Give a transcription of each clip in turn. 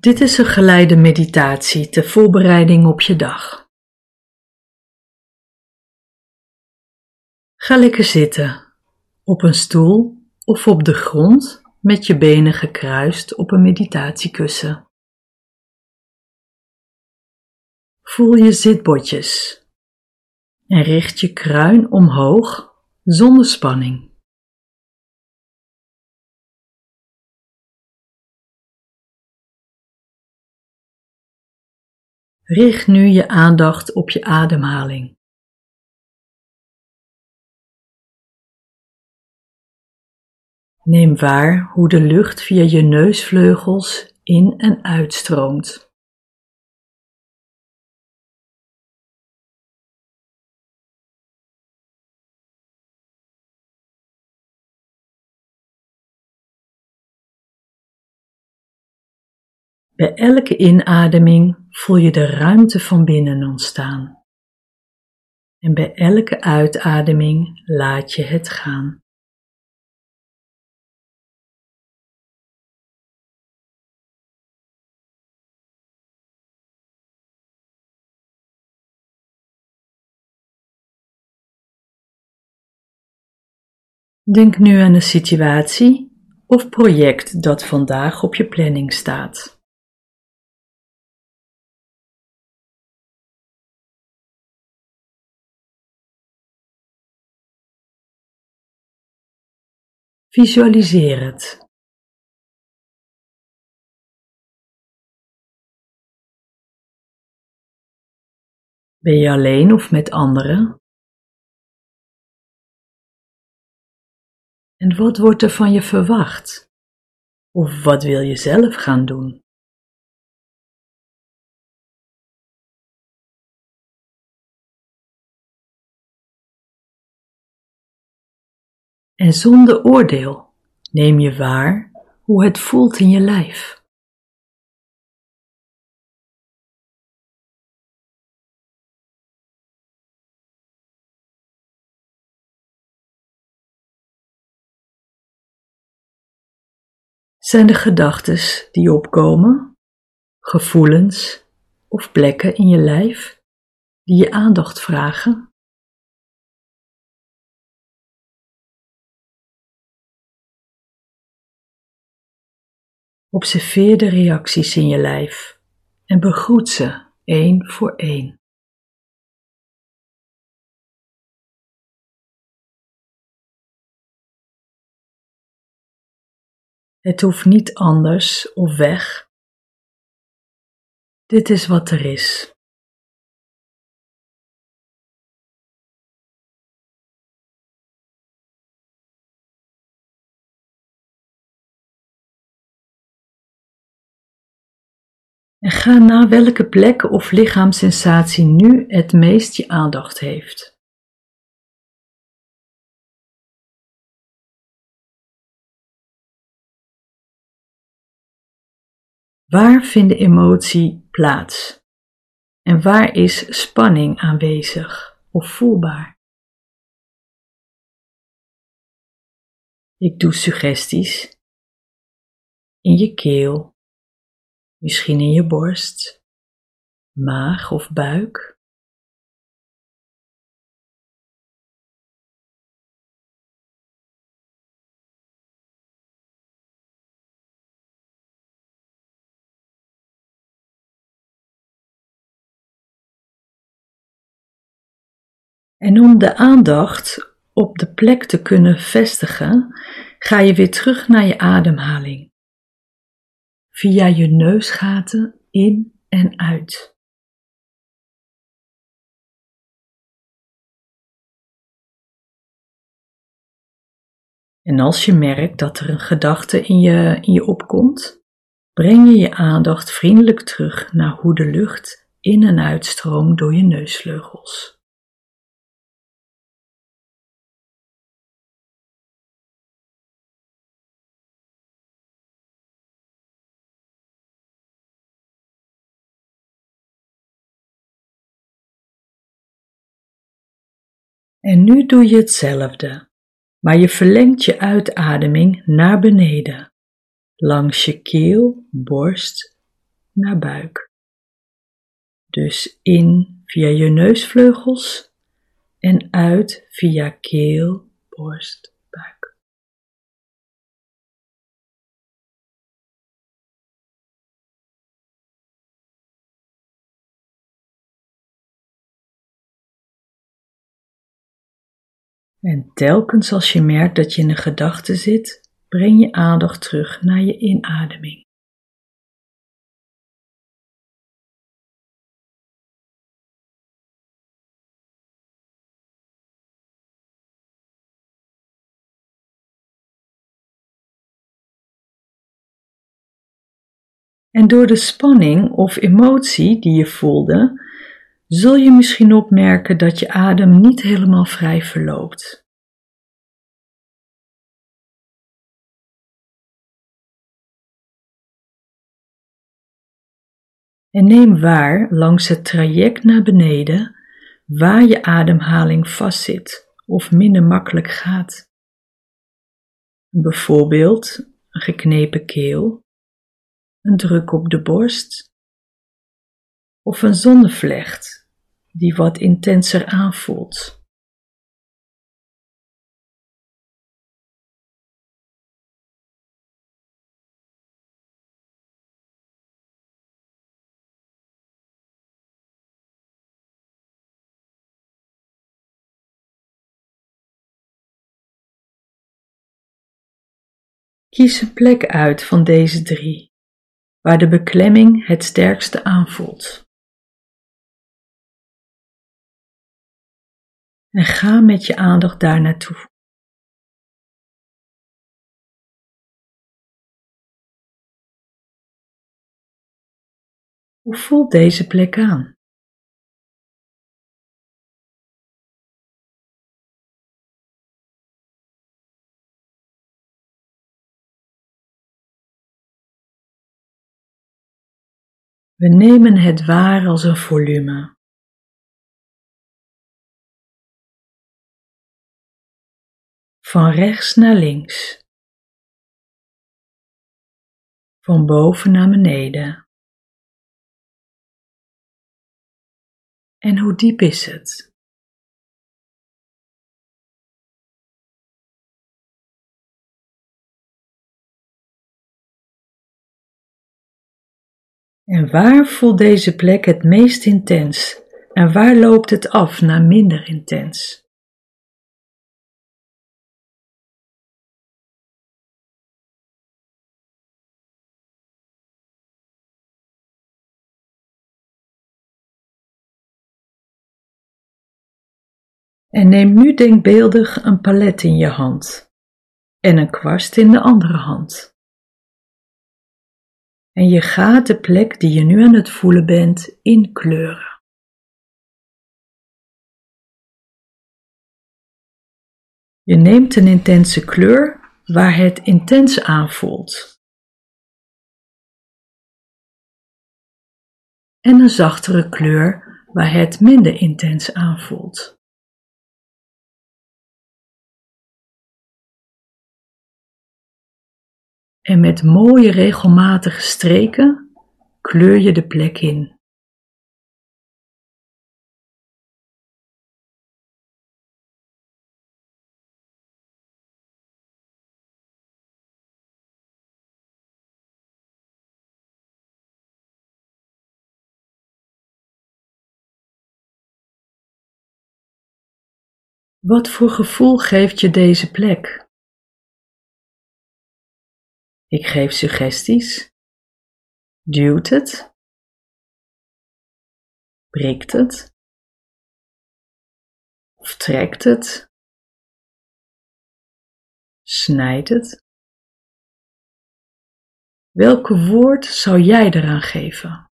Dit is een geleide meditatie ter voorbereiding op je dag. Ga lekker zitten, op een stoel of op de grond met je benen gekruist op een meditatiekussen. Voel je zitbotjes en richt je kruin omhoog zonder spanning. Richt nu je aandacht op je ademhaling. Neem waar hoe de lucht via je neusvleugels in en uitstroomt. Bij elke inademing voel je de ruimte van binnen ontstaan. En bij elke uitademing laat je het gaan. Denk nu aan een situatie of project dat vandaag op je planning staat. Visualiseer het. Ben je alleen of met anderen? En wat wordt er van je verwacht? Of wat wil je zelf gaan doen? En zonder oordeel neem je waar hoe het voelt in je lijf. Zijn de gedachten die opkomen, gevoelens of plekken in je lijf die je aandacht vragen? Observeer de reacties in je lijf en begroet ze één voor één. Het hoeft niet anders of weg. Dit is wat er is. En ga na welke plek of lichaamssensatie nu het meest je aandacht heeft. Waar vindt emotie plaats? En waar is spanning aanwezig of voelbaar? Ik doe suggesties in je keel misschien in je borst, maag of buik. En om de aandacht op de plek te kunnen vestigen, ga je weer terug naar je ademhaling via je neusgaten in en uit. En als je merkt dat er een gedachte in je, in je opkomt, breng je je aandacht vriendelijk terug naar hoe de lucht in en uitstroomt door je neusvleugels. En nu doe je hetzelfde, maar je verlengt je uitademing naar beneden, langs je keel, borst naar buik. Dus in via je neusvleugels en uit via keel, borst, En telkens als je merkt dat je in een gedachte zit, breng je aandacht terug naar je inademing. En door de spanning of emotie die je voelde, zul je misschien opmerken dat je adem niet helemaal vrij verloopt. En neem waar langs het traject naar beneden waar je ademhaling vastzit of minder makkelijk gaat. Bijvoorbeeld een geknepen keel, een druk op de borst of een zonnevlecht die wat intenser aanvoelt. Kies een plek uit van deze drie, waar de beklemming het sterkste aanvoelt. En ga met je aandacht daar naartoe. Hoe voelt deze plek aan? We nemen het waar als een volume. Van rechts naar links. Van boven naar beneden. En hoe diep is het? En waar voelt deze plek het meest intens en waar loopt het af naar minder intens? En neem nu denkbeeldig een palet in je hand en een kwast in de andere hand. En je gaat de plek die je nu aan het voelen bent inkleuren. Je neemt een intense kleur waar het intens aanvoelt. En een zachtere kleur waar het minder intens aanvoelt. En met mooie regelmatige streken kleur je de plek in. Wat voor gevoel geeft je deze plek? Ik geef suggesties. Duwt het? Prikt het? Of trekt het? Snijdt het? Welke woord zou jij eraan geven?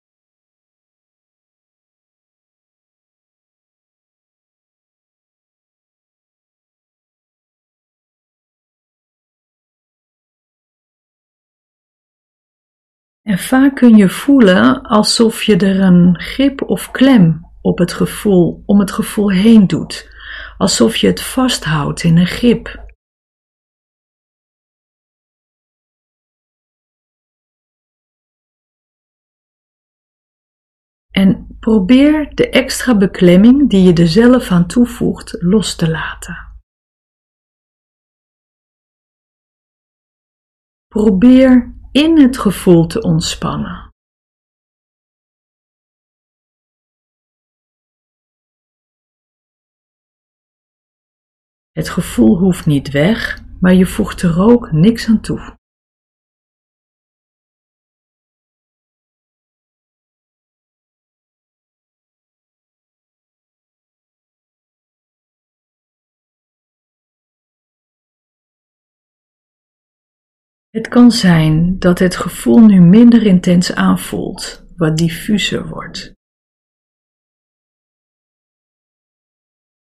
En vaak kun je voelen alsof je er een grip of klem op het gevoel, om het gevoel heen doet. Alsof je het vasthoudt in een grip. Probeer de extra beklemming die je er zelf aan toevoegt los te laten. Probeer in het gevoel te ontspannen. Het gevoel hoeft niet weg, maar je voegt er ook niks aan toe. Het kan zijn dat het gevoel nu minder intens aanvoelt, wat diffuser wordt.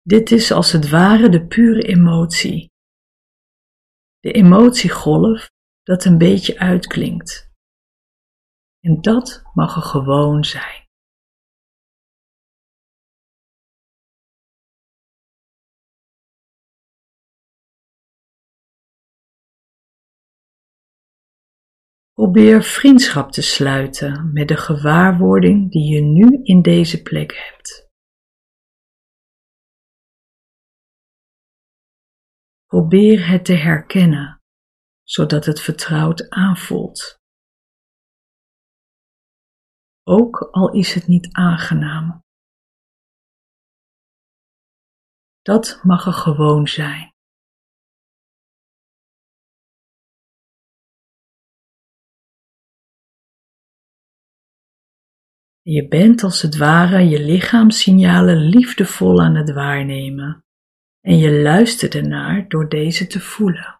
Dit is als het ware de pure emotie. De emotiegolf dat een beetje uitklinkt. En dat mag er gewoon zijn. Probeer vriendschap te sluiten met de gewaarwording die je nu in deze plek hebt. Probeer het te herkennen, zodat het vertrouwd aanvoelt. Ook al is het niet aangenaam. Dat mag er gewoon zijn. Je bent als het ware je lichaamssignalen liefdevol aan het waarnemen en je luistert ernaar door deze te voelen.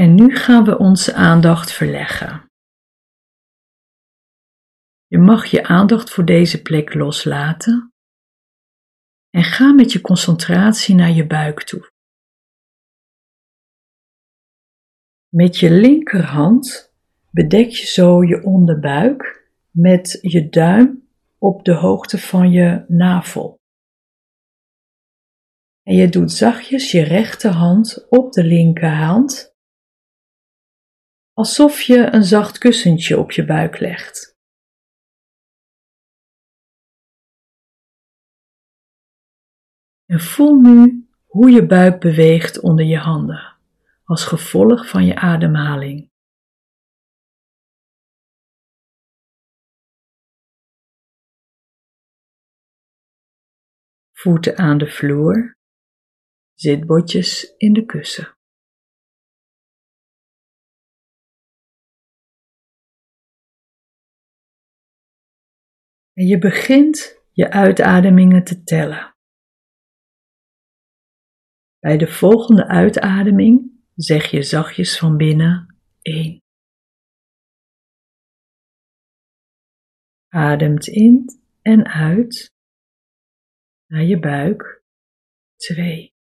En nu gaan we onze aandacht verleggen. Je mag je aandacht voor deze plek loslaten en ga met je concentratie naar je buik toe. Met je linkerhand bedek je zo je onderbuik met je duim op de hoogte van je navel. En je doet zachtjes je rechterhand op de linkerhand, alsof je een zacht kussentje op je buik legt. En voel nu hoe je buik beweegt onder je handen, als gevolg van je ademhaling. Voeten aan de vloer, zitbotjes in de kussen. En je begint je uitademingen te tellen. Bij de volgende uitademing zeg je zachtjes van binnen 1. Ademt in en uit naar je buik 2.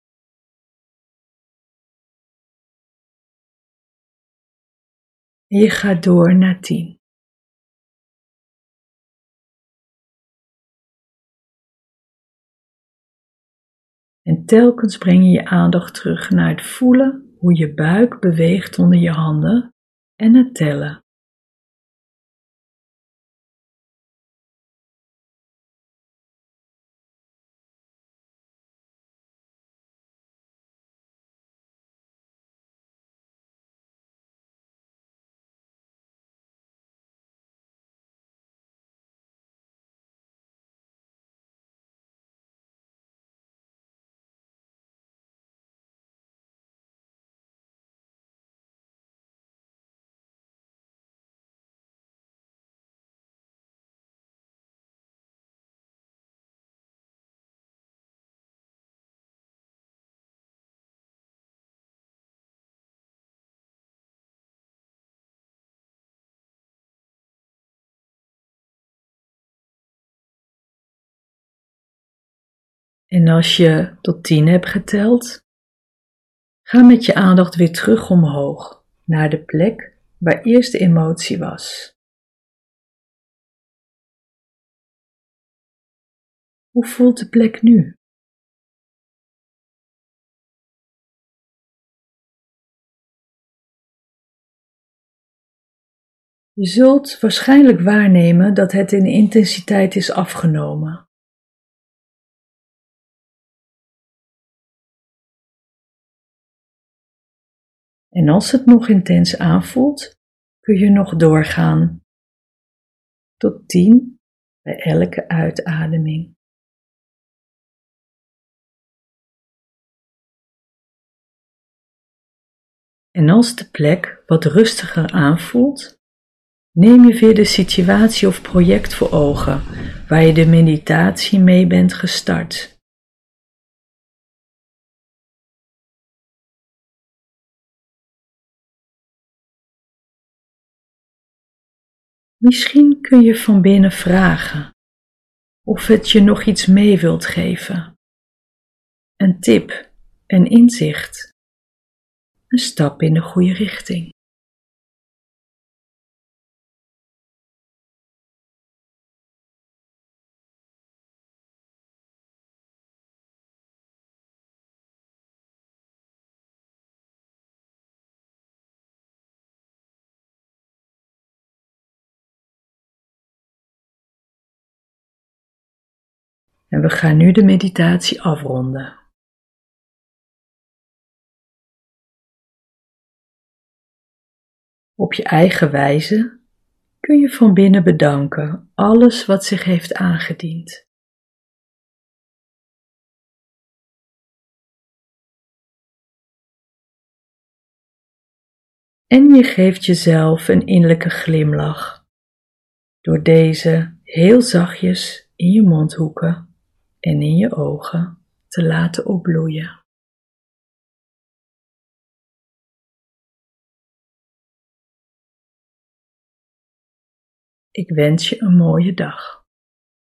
En je gaat door naar 10. En telkens breng je je aandacht terug naar het voelen hoe je buik beweegt onder je handen en het tellen. En als je tot tien hebt geteld, ga met je aandacht weer terug omhoog naar de plek waar eerst de emotie was. Hoe voelt de plek nu? Je zult waarschijnlijk waarnemen dat het in intensiteit is afgenomen. En als het nog intens aanvoelt, kun je nog doorgaan tot 10 bij elke uitademing. En als de plek wat rustiger aanvoelt, neem je weer de situatie of project voor ogen waar je de meditatie mee bent gestart. Misschien kun je van binnen vragen of het je nog iets mee wilt geven. Een tip, een inzicht, een stap in de goede richting. En we gaan nu de meditatie afronden. Op je eigen wijze kun je van binnen bedanken alles wat zich heeft aangediend. En je geeft jezelf een innerlijke glimlach door deze heel zachtjes in je mondhoeken en in je ogen te laten opbloeien. Ik wens je een mooie dag.